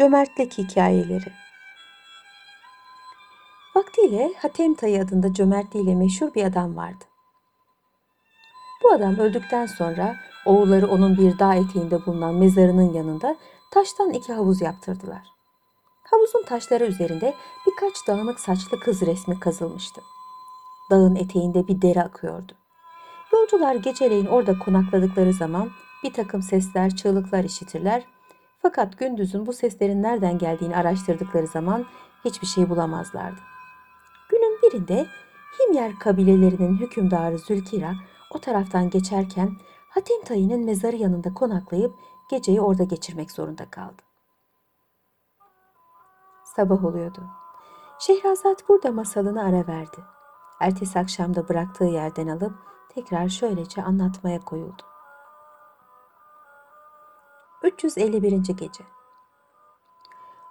Cömertlik hikayeleri. Vaktiyle Hatem Tayı adında cömertliğiyle meşhur bir adam vardı. Bu adam öldükten sonra oğulları onun bir dağ eteğinde bulunan mezarının yanında taştan iki havuz yaptırdılar. Havuzun taşları üzerinde birkaç dağınık saçlı kız resmi kazılmıştı. Dağın eteğinde bir dere akıyordu. Yolcular geceleyin orada konakladıkları zaman bir takım sesler, çığlıklar işitirler fakat gündüzün bu seslerin nereden geldiğini araştırdıkları zaman hiçbir şey bulamazlardı. Günün birinde Himyer kabilelerinin hükümdarı Zülkira o taraftan geçerken Hatem Tayı'nın mezarı yanında konaklayıp geceyi orada geçirmek zorunda kaldı. Sabah oluyordu. Şehrazat burada masalını ara verdi. Ertesi akşamda bıraktığı yerden alıp tekrar şöylece anlatmaya koyuldu. 351. Gece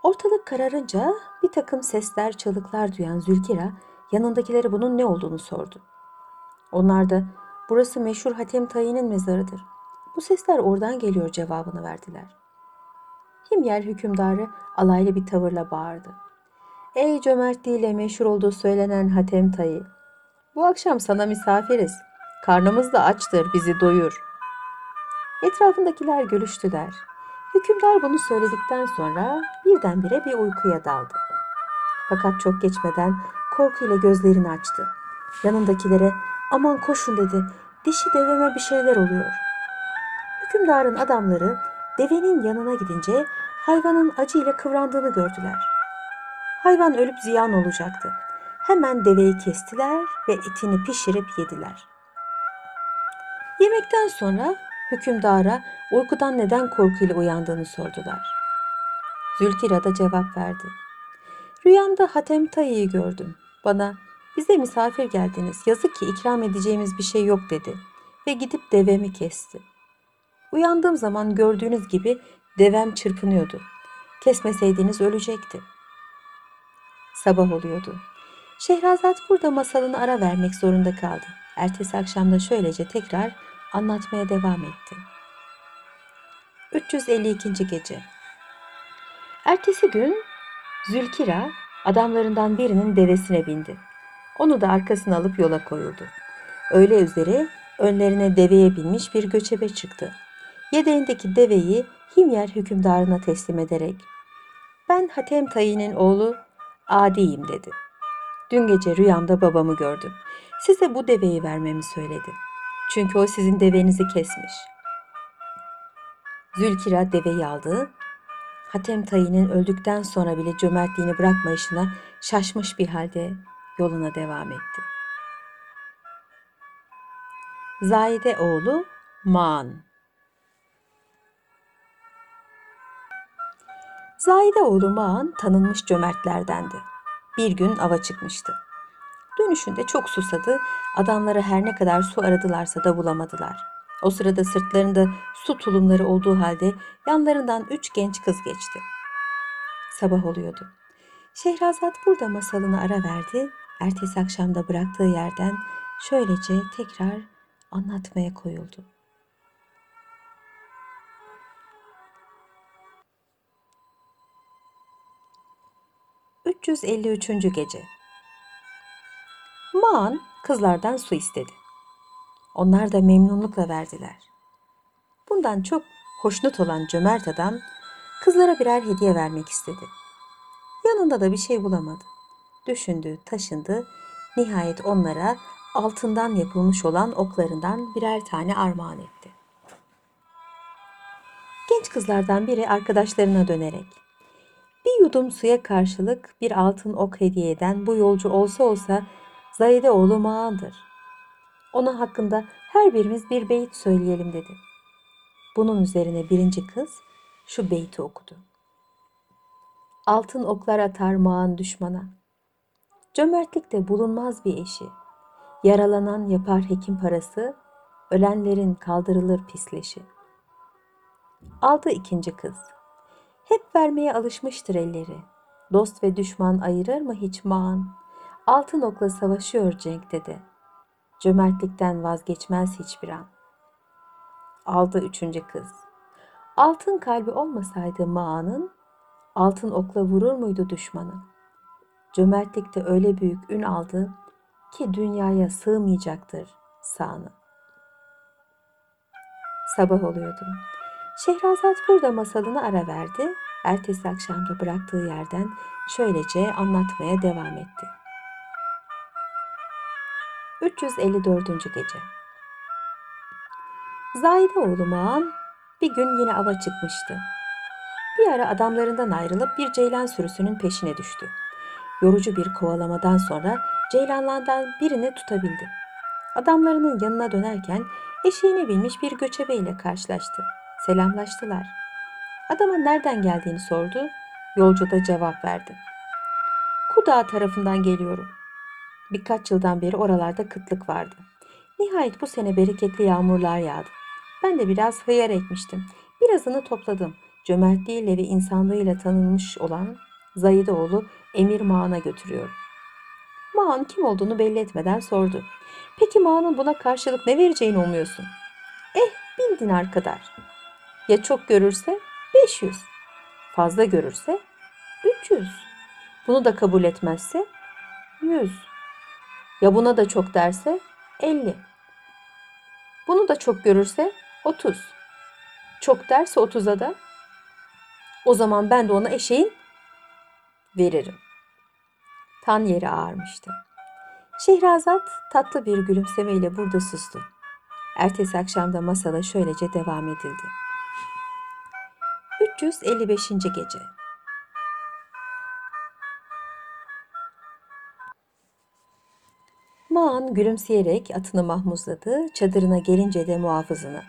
Ortalık kararınca bir takım sesler, çığlıklar duyan Zülkira yanındakilere bunun ne olduğunu sordu. Onlar da burası meşhur Hatem Tayı'nın mezarıdır. Bu sesler oradan geliyor cevabını verdiler. Himyer hükümdarı alaylı bir tavırla bağırdı. Ey cömertliğiyle meşhur olduğu söylenen Hatem Tayı! Bu akşam sana misafiriz. Karnımız da açtır, bizi doyur. Etrafındakiler gülüştüler. Hükümdar bunu söyledikten sonra birdenbire bir uykuya daldı. Fakat çok geçmeden korkuyla gözlerini açtı. Yanındakilere aman koşun dedi. Dişi deveme bir şeyler oluyor. Hükümdarın adamları devenin yanına gidince hayvanın acıyla kıvrandığını gördüler. Hayvan ölüp ziyan olacaktı. Hemen deveyi kestiler ve etini pişirip yediler. Yemekten sonra hükümdara uykudan neden korkuyla uyandığını sordular. Zülkira da cevap verdi. Rüyamda Hatem Tayi'yi gördüm. Bana bize misafir geldiniz. Yazık ki ikram edeceğimiz bir şey yok dedi ve gidip devemi kesti. Uyandığım zaman gördüğünüz gibi devem çırpınıyordu. Kesmeseydiniz ölecekti. Sabah oluyordu. Şehrazat burada masalını ara vermek zorunda kaldı. Ertesi akşamda şöylece tekrar anlatmaya devam etti. 352. Gece Ertesi gün Zülkira adamlarından birinin devesine bindi. Onu da arkasına alıp yola koyuldu. Öğle üzeri önlerine deveye binmiş bir göçebe çıktı. Yedeğindeki deveyi Himyer hükümdarına teslim ederek ben Hatem Tayi'nin oğlu Adi'yim dedi. Dün gece rüyamda babamı gördüm. Size bu deveyi vermemi söyledi. Çünkü o sizin devenizi kesmiş. Zülkira deveyi aldı. Hatem Tayi'nin öldükten sonra bile cömertliğini bırakmayışına şaşmış bir halde yoluna devam etti. Zahide oğlu Maan Zahide oğlu Maan tanınmış cömertlerdendi. Bir gün ava çıkmıştı. Dönüşünde çok susadı. Adamları her ne kadar su aradılarsa da bulamadılar. O sırada sırtlarında su tulumları olduğu halde yanlarından üç genç kız geçti. Sabah oluyordu. Şehrazat burada masalını ara verdi. Ertesi akşamda bıraktığı yerden şöylece tekrar anlatmaya koyuldu. ...353. Gece Maan kızlardan su istedi. Onlar da memnunlukla verdiler. Bundan çok hoşnut olan cömert adam kızlara birer hediye vermek istedi. Yanında da bir şey bulamadı. Düşündü, taşındı. Nihayet onlara altından yapılmış olan oklarından birer tane armağan etti. Genç kızlardan biri arkadaşlarına dönerek bir yudum suya karşılık bir altın ok hediye eden bu yolcu olsa olsa Zahide oğlu Mağan'dır. Ona hakkında her birimiz bir beyit söyleyelim dedi. Bunun üzerine birinci kız şu beyti okudu. Altın oklar atar Mağan düşmana. Cömertlikte bulunmaz bir eşi. Yaralanan yapar hekim parası, ölenlerin kaldırılır pisleşi. Aldı ikinci kız. Hep vermeye alışmıştır elleri. Dost ve düşman ayırır mı hiç mağan? Altın okla savaşıyor Cenk dedi. Cömertlikten vazgeçmez hiçbir an. Aldı üçüncü kız. Altın kalbi olmasaydı Mağan'ın, altın okla vurur muydu düşmanı? Cömertlikte öyle büyük ün aldı ki dünyaya sığmayacaktır sağını. Sabah oluyordu. Şehrazat burada masalını ara verdi. Ertesi akşamda bıraktığı yerden şöylece anlatmaya devam etti. 354. Gece Zahide oğlu Mağan bir gün yine ava çıkmıştı. Bir ara adamlarından ayrılıp bir ceylan sürüsünün peşine düştü. Yorucu bir kovalamadan sonra ceylanlardan birini tutabildi. Adamlarının yanına dönerken eşeğine binmiş bir göçebe karşılaştı. Selamlaştılar. Adama nereden geldiğini sordu. Yolcu da cevap verdi. Kudağı tarafından geliyorum. Birkaç yıldan beri oralarda kıtlık vardı. Nihayet bu sene bereketli yağmurlar yağdı. Ben de biraz hıyar ekmiştim. Birazını topladım. Cömertliğiyle ve insanlığıyla tanınmış olan Zayidoğlu Emir Mağan'a götürüyorum. Mağan kim olduğunu belli etmeden sordu. Peki Mağan'ın buna karşılık ne vereceğini umuyorsun? Eh bin dinar kadar. Ya çok görürse 500. Fazla görürse 300. Bunu da kabul etmezse 100. Ya buna da çok derse 50. Bunu da çok görürse 30. Çok derse 30'a da o zaman ben de ona eşeğin veririm. Tan yeri ağarmıştı. Şehrazat tatlı bir gülümsemeyle burada sustu. Ertesi akşamda masada şöylece devam edildi. 355. Gece Maan gülümseyerek atını mahmuzladı, çadırına gelince de muhafızını.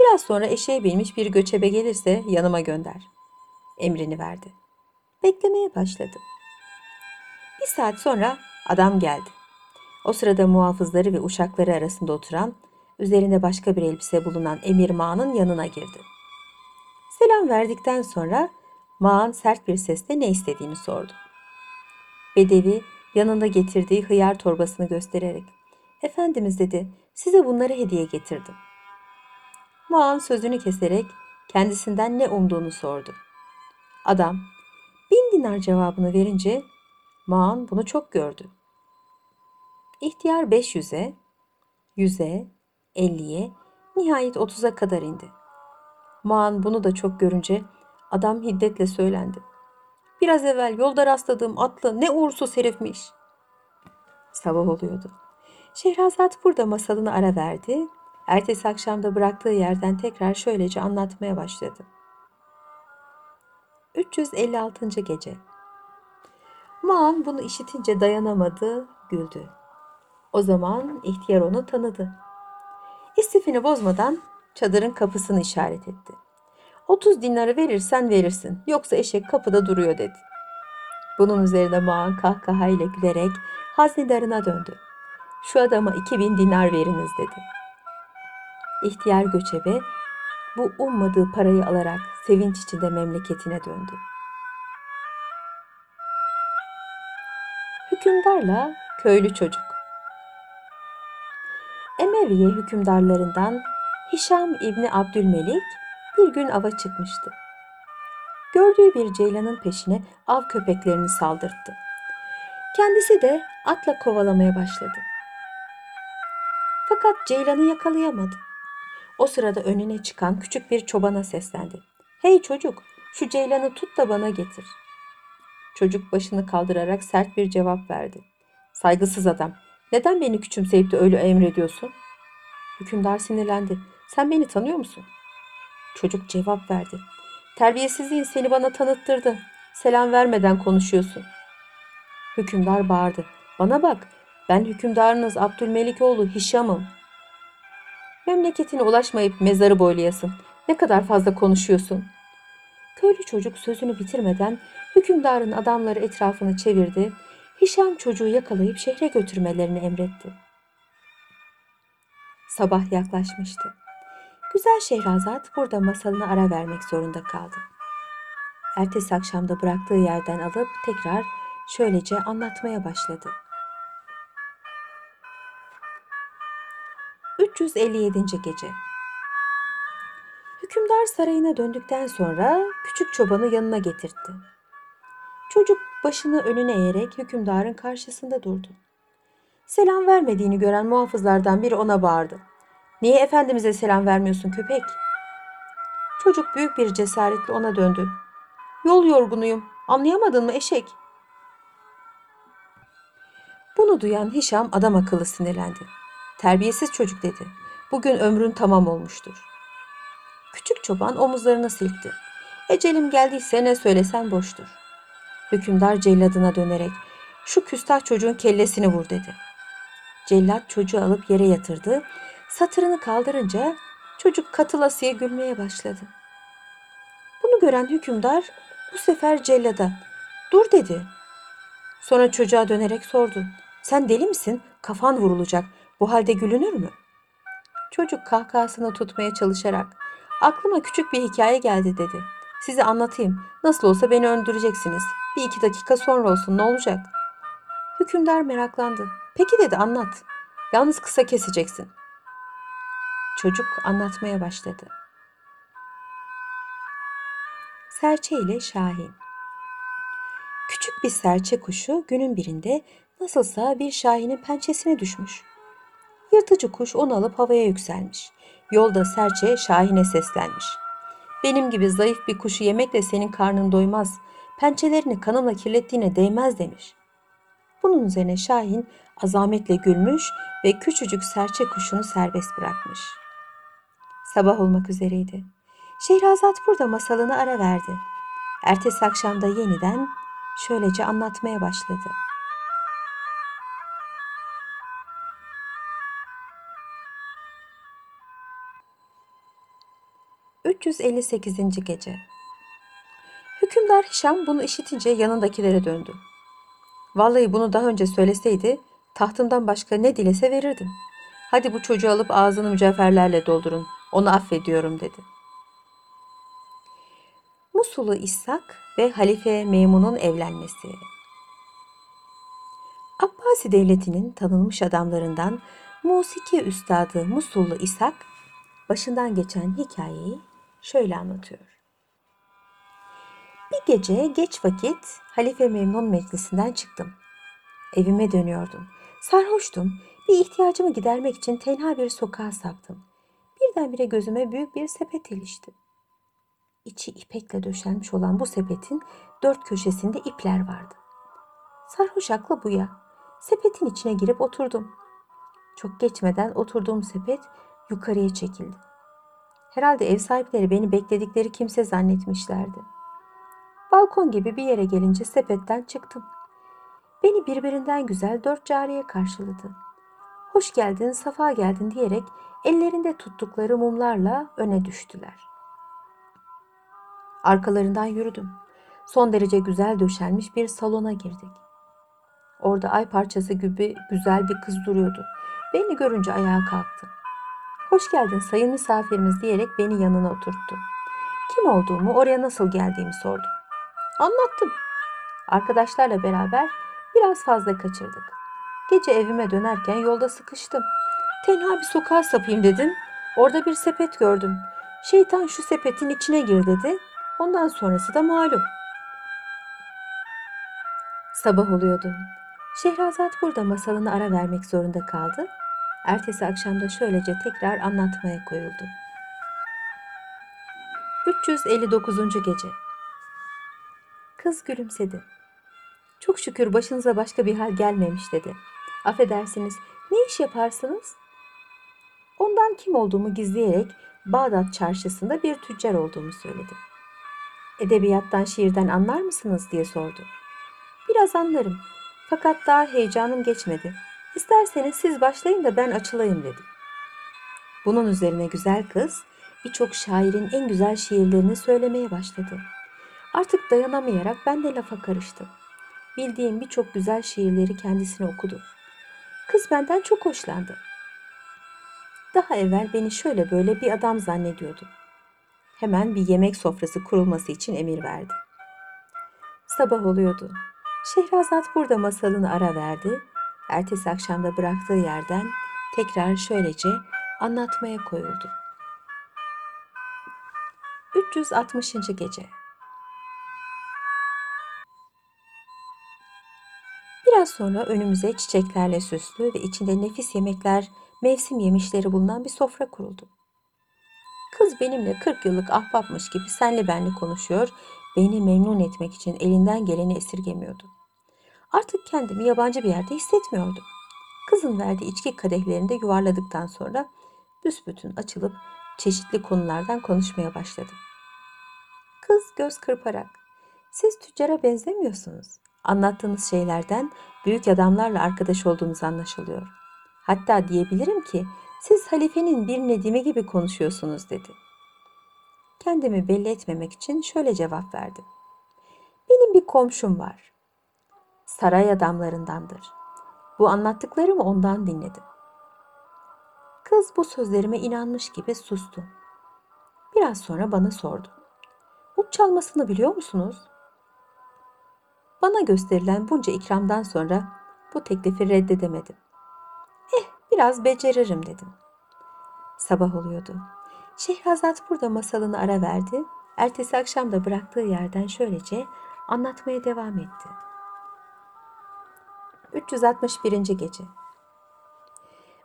Biraz sonra eşeğe binmiş bir göçebe gelirse yanıma gönder. Emrini verdi. Beklemeye başladı. Bir saat sonra adam geldi. O sırada muhafızları ve uşakları arasında oturan, üzerinde başka bir elbise bulunan Emir Mağan'ın yanına girdi. Selam verdikten sonra Mağan sert bir sesle ne istediğini sordu. Bedevi yanında getirdiği hıyar torbasını göstererek Efendimiz dedi size bunları hediye getirdim. Mağan sözünü keserek kendisinden ne umduğunu sordu. Adam bin dinar cevabını verince Mağan bunu çok gördü. İhtiyar 500'e, 100'e, 50'ye, nihayet 30'a kadar indi. Mağan bunu da çok görünce adam hiddetle söylendi. Biraz evvel yolda rastladığım atlı ne uğursuz herifmiş. Sabah oluyordu. Şehrazat burada masalını ara verdi. Ertesi akşamda bıraktığı yerden tekrar şöylece anlatmaya başladı. 356. Gece Maan bunu işitince dayanamadı, güldü. O zaman ihtiyar onu tanıdı. İstifini bozmadan çadırın kapısını işaret etti. 30 dinarı verirsen verirsin yoksa eşek kapıda duruyor dedi. Bunun üzerine Maan kahkahayla gülerek haznedarına döndü. Şu adama 2000 dinar veriniz dedi. İhtiyar göçebe bu ummadığı parayı alarak sevinç içinde memleketine döndü. Hükümdarla köylü çocuk Emeviye hükümdarlarından Hişam İbni Abdülmelik bir gün ava çıkmıştı. Gördüğü bir ceylanın peşine av köpeklerini saldırttı. Kendisi de atla kovalamaya başladı. Fakat ceylanı yakalayamadı. O sırada önüne çıkan küçük bir çobana seslendi. Hey çocuk, şu ceylanı tut da bana getir. Çocuk başını kaldırarak sert bir cevap verdi. Saygısız adam, neden beni küçümseyip de öyle emrediyorsun? Hükümdar sinirlendi. Sen beni tanıyor musun? Çocuk cevap verdi. Terbiyesizliğin seni bana tanıttırdı. Selam vermeden konuşuyorsun. Hükümdar bağırdı. Bana bak, ben hükümdarınız Abdülmelikoğlu Hişam'ım. Memleketine ulaşmayıp mezarı boylayasın. Ne kadar fazla konuşuyorsun. Köylü çocuk sözünü bitirmeden hükümdarın adamları etrafını çevirdi. Hişam çocuğu yakalayıp şehre götürmelerini emretti. Sabah yaklaşmıştı. Güzel Şehrazat burada masalına ara vermek zorunda kaldı. Ertesi akşamda bıraktığı yerden alıp tekrar şöylece anlatmaya başladı. 357. Gece Hükümdar sarayına döndükten sonra küçük çobanı yanına getirtti. Çocuk başını önüne eğerek hükümdarın karşısında durdu. Selam vermediğini gören muhafızlardan biri ona bağırdı. Niye efendimize selam vermiyorsun köpek? Çocuk büyük bir cesaretle ona döndü. Yol yorgunuyum. Anlayamadın mı eşek? Bunu duyan Hişam adam akıllı sinirlendi. Terbiyesiz çocuk dedi. Bugün ömrün tamam olmuştur. Küçük çoban omuzlarını silkti. Ecelim geldiyse ne söylesen boştur. Hükümdar celladına dönerek şu küstah çocuğun kellesini vur dedi. Cellat çocuğu alıp yere yatırdı. Satırını kaldırınca çocuk katılasıya gülmeye başladı. Bunu gören hükümdar bu sefer cellada dur dedi. Sonra çocuğa dönerek sordu. Sen deli misin? Kafan vurulacak. Bu halde gülünür mü? Çocuk kahkahasını tutmaya çalışarak aklıma küçük bir hikaye geldi dedi. Size anlatayım. Nasıl olsa beni öldüreceksiniz. Bir iki dakika sonra olsun ne olacak? Hükümdar meraklandı. Peki dedi anlat. Yalnız kısa keseceksin. Çocuk anlatmaya başladı. Serçe ile Şahin Küçük bir serçe kuşu günün birinde nasılsa bir şahinin pençesine düşmüş. Yırtıcı kuş onu alıp havaya yükselmiş. Yolda serçe şahine seslenmiş. Benim gibi zayıf bir kuşu yemekle senin karnın doymaz. Pençelerini kanımla kirlettiğine değmez demiş. Bunun üzerine Şahin azametle gülmüş ve küçücük serçe kuşunu serbest bırakmış. Sabah olmak üzereydi. Şehrazat burada masalını ara verdi. Ertesi akşamda yeniden şöylece anlatmaya başladı. ...358. Gece Hükümdar Hişam bunu işitince yanındakilere döndü. Vallahi bunu daha önce söyleseydi tahtımdan başka ne dilese verirdim. Hadi bu çocuğu alıp ağzını mücevherlerle doldurun. Onu affediyorum dedi. Musul'u İshak ve Halife Memun'un evlenmesi. Abbasi devletinin tanınmış adamlarından musiki üstadı Musullu İshak başından geçen hikayeyi şöyle anlatıyor. Bir gece geç vakit Halife Memnun meclisinden çıktım. Evime dönüyordum. Sarhoştum. Bir ihtiyacımı gidermek için tenha bir sokağa saptım. Birdenbire gözüme büyük bir sepet ilişti. İçi ipekle döşenmiş olan bu sepetin dört köşesinde ipler vardı. Sarhoş aklı buya. Sepetin içine girip oturdum. Çok geçmeden oturduğum sepet yukarıya çekildi. Herhalde ev sahipleri beni bekledikleri kimse zannetmişlerdi. Balkon gibi bir yere gelince sepetten çıktım. Beni birbirinden güzel dört cariye karşıladı. Hoş geldin, safa geldin diyerek ellerinde tuttukları mumlarla öne düştüler. Arkalarından yürüdüm. Son derece güzel döşenmiş bir salona girdik. Orada ay parçası gibi güzel bir kız duruyordu. Beni görünce ayağa kalktı. Hoş geldin sayın misafirimiz diyerek beni yanına oturttu. Kim olduğumu, oraya nasıl geldiğimi sordu. Anlattım. Arkadaşlarla beraber biraz fazla kaçırdık. Gece evime dönerken yolda sıkıştım. Tenha bir sokağa sapayım dedim. Orada bir sepet gördüm. Şeytan şu sepetin içine gir dedi. Ondan sonrası da malum. Sabah oluyordu. Şehrazat burada masalını ara vermek zorunda kaldı. Ertesi akşamda şöylece tekrar anlatmaya koyuldu. 359. Gece Kız gülümsedi. Çok şükür başınıza başka bir hal gelmemiş dedi. Affedersiniz, ne iş yaparsınız? Ondan kim olduğumu gizleyerek Bağdat çarşısında bir tüccar olduğumu söyledim. Edebiyattan, şiirden anlar mısınız diye sordu. Biraz anlarım. Fakat daha heyecanım geçmedi. İsterseniz siz başlayın da ben açılayım dedim. Bunun üzerine güzel kız birçok şairin en güzel şiirlerini söylemeye başladı. Artık dayanamayarak ben de lafa karıştım. Bildiğim birçok güzel şiirleri kendisine okudu. Kız benden çok hoşlandı. Daha evvel beni şöyle böyle bir adam zannediyordu. Hemen bir yemek sofrası kurulması için emir verdi. Sabah oluyordu. Şehrazat burada masalını ara verdi. Ertesi akşamda bıraktığı yerden tekrar şöylece anlatmaya koyuldu. 360. Gece Biraz sonra önümüze çiçeklerle süslü ve içinde nefis yemekler, mevsim yemişleri bulunan bir sofra kuruldu. Kız benimle 40 yıllık ahbapmış gibi senli benli konuşuyor, beni memnun etmek için elinden geleni esirgemiyordu. Artık kendimi yabancı bir yerde hissetmiyordum. Kızın verdiği içki kadehlerini de yuvarladıktan sonra büsbütün açılıp çeşitli konulardan konuşmaya başladı. Kız göz kırparak, siz tüccara benzemiyorsunuz. Anlattığınız şeylerden büyük adamlarla arkadaş olduğunuz anlaşılıyor. Hatta diyebilirim ki siz halifenin bir nedimi gibi konuşuyorsunuz dedi. Kendimi belli etmemek için şöyle cevap verdim. Benim bir komşum var. Saray adamlarındandır. Bu anlattıklarımı ondan dinledim. Kız bu sözlerime inanmış gibi sustu. Biraz sonra bana sordu. Ut çalmasını biliyor musunuz? Bana gösterilen bunca ikramdan sonra bu teklifi reddedemedim. Eh biraz beceririm dedim. Sabah oluyordu. Şehrazat burada masalını ara verdi. Ertesi akşam da bıraktığı yerden şöylece anlatmaya devam etti. 361. Gece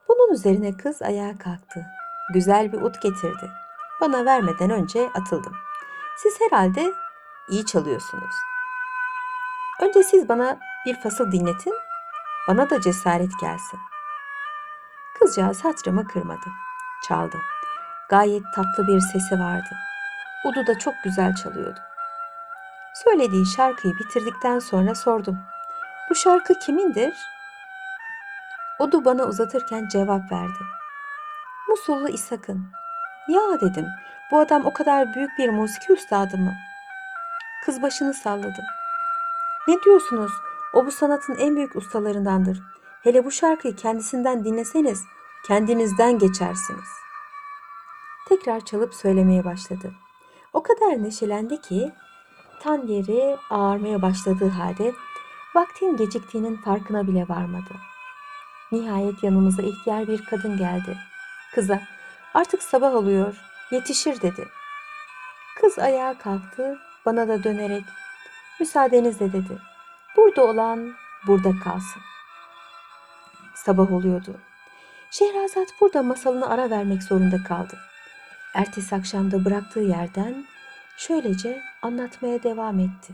Bunun üzerine kız ayağa kalktı. Güzel bir ut getirdi. Bana vermeden önce atıldım. Siz herhalde iyi çalıyorsunuz. Önce siz bana bir fasıl dinletin, bana da cesaret gelsin. Kızcağız hatırımı kırmadı. Çaldı. Gayet tatlı bir sesi vardı. Udu da çok güzel çalıyordu. Söylediği şarkıyı bitirdikten sonra sordum. Bu şarkı kimindir? Udu bana uzatırken cevap verdi. Musullu İshak'ın. Ya dedim, bu adam o kadar büyük bir musiki üstadı mı? Kız başını salladı. Ne diyorsunuz? O bu sanatın en büyük ustalarındandır. Hele bu şarkıyı kendisinden dinleseniz kendinizden geçersiniz. Tekrar çalıp söylemeye başladı. O kadar neşelendi ki tan yeri ağarmaya başladığı halde vaktin geciktiğinin farkına bile varmadı. Nihayet yanımıza ihtiyar bir kadın geldi. Kıza artık sabah oluyor yetişir dedi. Kız ayağa kalktı bana da dönerek müsaadenizle dedi. Burada olan burada kalsın. Sabah oluyordu. Şehrazat burada masalını ara vermek zorunda kaldı. Ertesi akşamda bıraktığı yerden şöylece anlatmaya devam etti.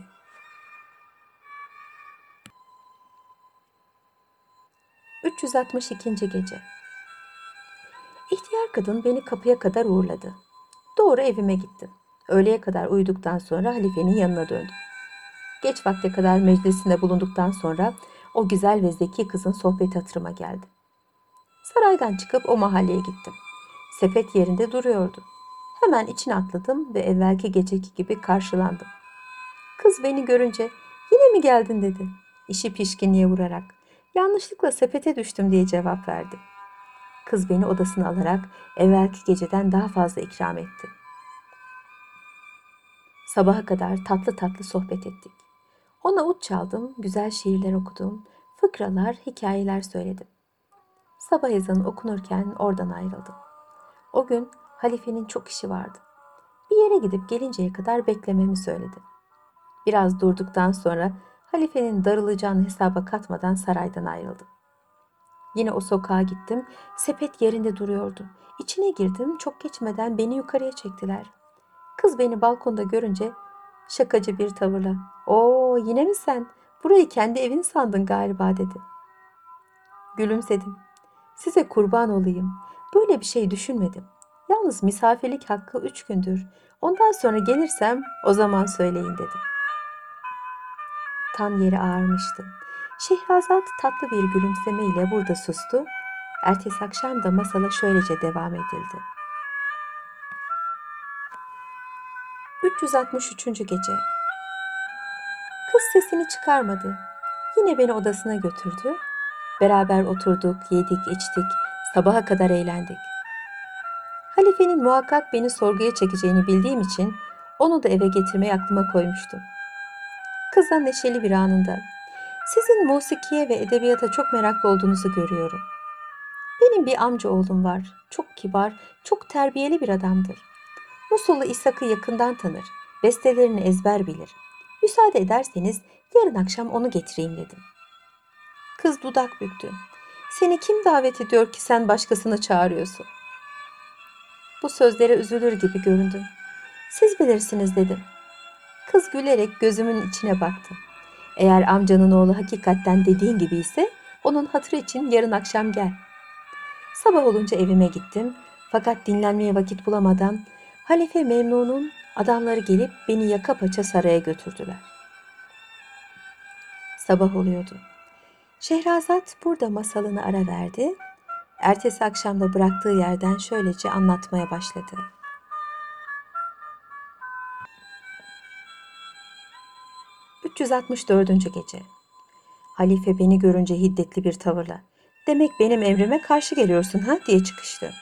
...362. Gece İhtiyar kadın beni kapıya kadar uğurladı. Doğru evime gittim. Öğleye kadar uyuduktan sonra halifenin yanına döndüm. Geç vakte kadar meclisinde bulunduktan sonra o güzel ve zeki kızın sohbeti hatırıma geldi. Saraydan çıkıp o mahalleye gittim. Sepet yerinde duruyordu. Hemen içine atladım ve evvelki geceki gibi karşılandım. Kız beni görünce yine mi geldin dedi. İşi pişkinliğe vurarak yanlışlıkla sepete düştüm diye cevap verdi. Kız beni odasına alarak evvelki geceden daha fazla ikram etti. Sabaha kadar tatlı tatlı sohbet ettik. Ona ut çaldım, güzel şiirler okudum, fıkralar, hikayeler söyledim. Sabah ezanı okunurken oradan ayrıldım. O gün halifenin çok işi vardı. Bir yere gidip gelinceye kadar beklememi söyledi. Biraz durduktan sonra halifenin darılacağını hesaba katmadan saraydan ayrıldım. Yine o sokağa gittim. Sepet yerinde duruyordu. İçine girdim. Çok geçmeden beni yukarıya çektiler. Kız beni balkonda görünce şakacı bir tavırla "Oo, yine mi sen? Burayı kendi evin sandın galiba." dedi. Gülümsedim. "Size kurban olayım. Böyle bir şey düşünmedim. Yalnız misafirlik hakkı üç gündür. Ondan sonra gelirsem o zaman söyleyin dedim. Tam yeri ağarmıştı. Şehrazat tatlı bir gülümsemeyle burada sustu. Ertesi akşam da masala şöylece devam edildi. 363. Gece Kız sesini çıkarmadı. Yine beni odasına götürdü. Beraber oturduk, yedik, içtik, sabaha kadar eğlendik. Halifenin muhakkak beni sorguya çekeceğini bildiğim için onu da eve getirmeyi aklıma koymuştum. Kıza neşeli bir anında sizin musikiye ve edebiyata çok meraklı olduğunuzu görüyorum. Benim bir amca oğlum var. Çok kibar, çok terbiyeli bir adamdır. Musullu İshak'ı yakından tanır. Bestelerini ezber bilir. Müsaade ederseniz yarın akşam onu getireyim dedim. Kız dudak büktü. Seni kim davet ediyor ki sen başkasını çağırıyorsun? Bu sözlere üzülür gibi göründüm. Siz bilirsiniz dedim. Kız gülerek gözümün içine baktı. Eğer amcanın oğlu hakikatten dediğin gibi ise onun hatırı için yarın akşam gel. Sabah olunca evime gittim. Fakat dinlenmeye vakit bulamadan Halife Memnun'un adamları gelip beni yaka paça saraya götürdüler. Sabah oluyordu. Şehrazat burada masalını ara verdi. Ertesi akşamda bıraktığı yerden şöylece anlatmaya başladı. ...364. gece. Halife beni görünce hiddetli bir tavırla... ...demek benim emrime karşı geliyorsun ha diye çıkıştı.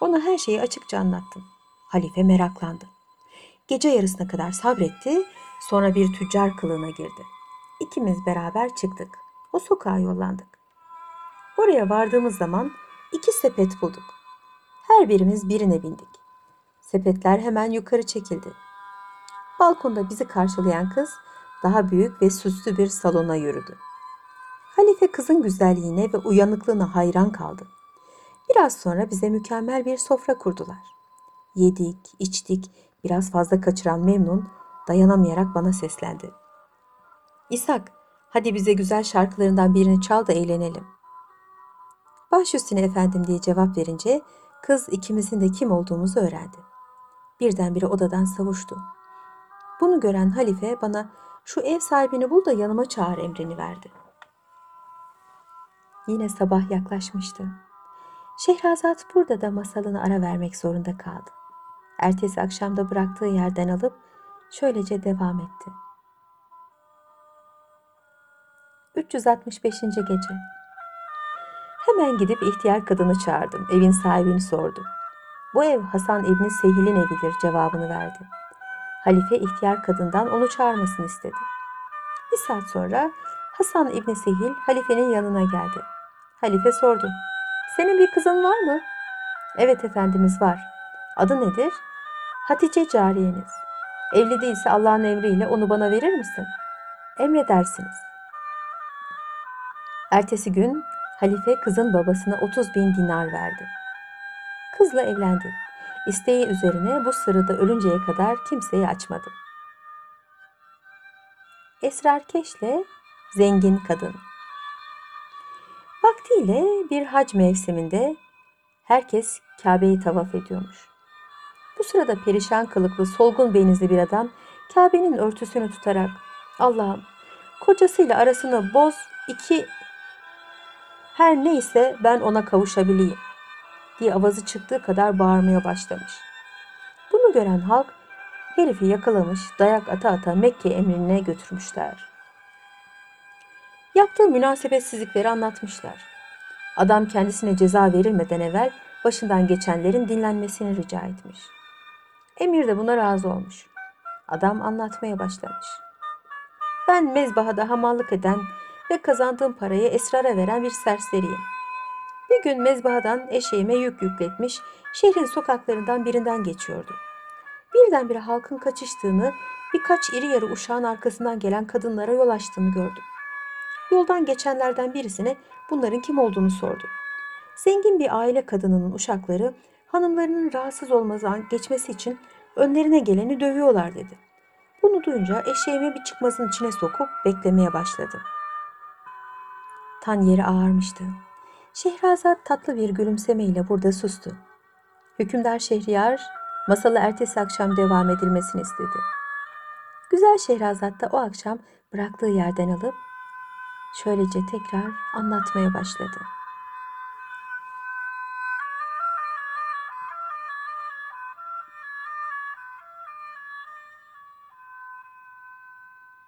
Ona her şeyi açıkça anlattım. Halife meraklandı. Gece yarısına kadar sabretti, sonra bir tüccar kılığına girdi. İkimiz beraber çıktık. O sokağa yollandık. Oraya vardığımız zaman iki sepet bulduk. Her birimiz birine bindik. Sepetler hemen yukarı çekildi. Balkonda bizi karşılayan kız daha büyük ve süslü bir salona yürüdü. Halife kızın güzelliğine ve uyanıklığına hayran kaldı. Biraz sonra bize mükemmel bir sofra kurdular. Yedik, içtik, biraz fazla kaçıran memnun dayanamayarak bana seslendi. İshak, hadi bize güzel şarkılarından birini çal da eğlenelim. Baş üstüne efendim diye cevap verince kız ikimizin de kim olduğumuzu öğrendi. Birdenbire odadan savuştu. Bunu gören halife bana şu ev sahibini bul da yanıma çağır emrini verdi. Yine sabah yaklaşmıştı. Şehrazat burada da masalını ara vermek zorunda kaldı. Ertesi akşamda bıraktığı yerden alıp şöylece devam etti. 365. gece. Hemen gidip ihtiyar kadını çağırdım. Evin sahibini sordum. Bu ev Hasan İbni Sehil'in evidir cevabını verdi. Halife ihtiyar kadından onu çağırmasını istedi. Bir saat sonra Hasan İbni Sehil halifenin yanına geldi. Halife sordu. Senin bir kızın var mı? Evet efendimiz var. Adı nedir? Hatice cariyeniz. Evli değilse Allah'ın emriyle onu bana verir misin? Emredersiniz. Ertesi gün halife kızın babasına 30 bin dinar verdi. Kızla evlendi. İsteği üzerine bu sırrı da ölünceye kadar kimseye açmadı. Esrarkeşle zengin kadın. Vaktiyle bir hac mevsiminde herkes Kabe'yi tavaf ediyormuş. Bu sırada perişan kılıklı, solgun benizli bir adam Kabe'nin örtüsünü tutarak Allah'ım kocasıyla arasını boz iki her neyse ben ona kavuşabileyim diye avazı çıktığı kadar bağırmaya başlamış. Bunu gören halk herifi yakalamış dayak ata ata Mekke emrine götürmüşler. Yaptığı münasebetsizlikleri anlatmışlar. Adam kendisine ceza verilmeden evvel başından geçenlerin dinlenmesini rica etmiş. Emir de buna razı olmuş. Adam anlatmaya başlamış. Ben mezbahada hamallık eden ve kazandığım parayı esrara veren bir serseriyim. Bir gün mezbahadan eşeğime yük yükletmiş, şehrin sokaklarından birinden geçiyordu. Birdenbire halkın kaçıştığını, birkaç iri yarı uşağın arkasından gelen kadınlara yol açtığını gördüm. Yoldan geçenlerden birisine bunların kim olduğunu sordu. Zengin bir aile kadınının uşakları hanımlarının rahatsız olmadan geçmesi için önlerine geleni dövüyorlar dedi. Bunu duyunca eşeğimi bir çıkmazın içine sokup beklemeye başladı. Tan yeri ağarmıştı. Şehrazat tatlı bir gülümsemeyle burada sustu. Hükümdar Şehriyar masalı ertesi akşam devam edilmesini istedi. Güzel Şehrazat da o akşam bıraktığı yerden alıp şöylece tekrar anlatmaya başladı.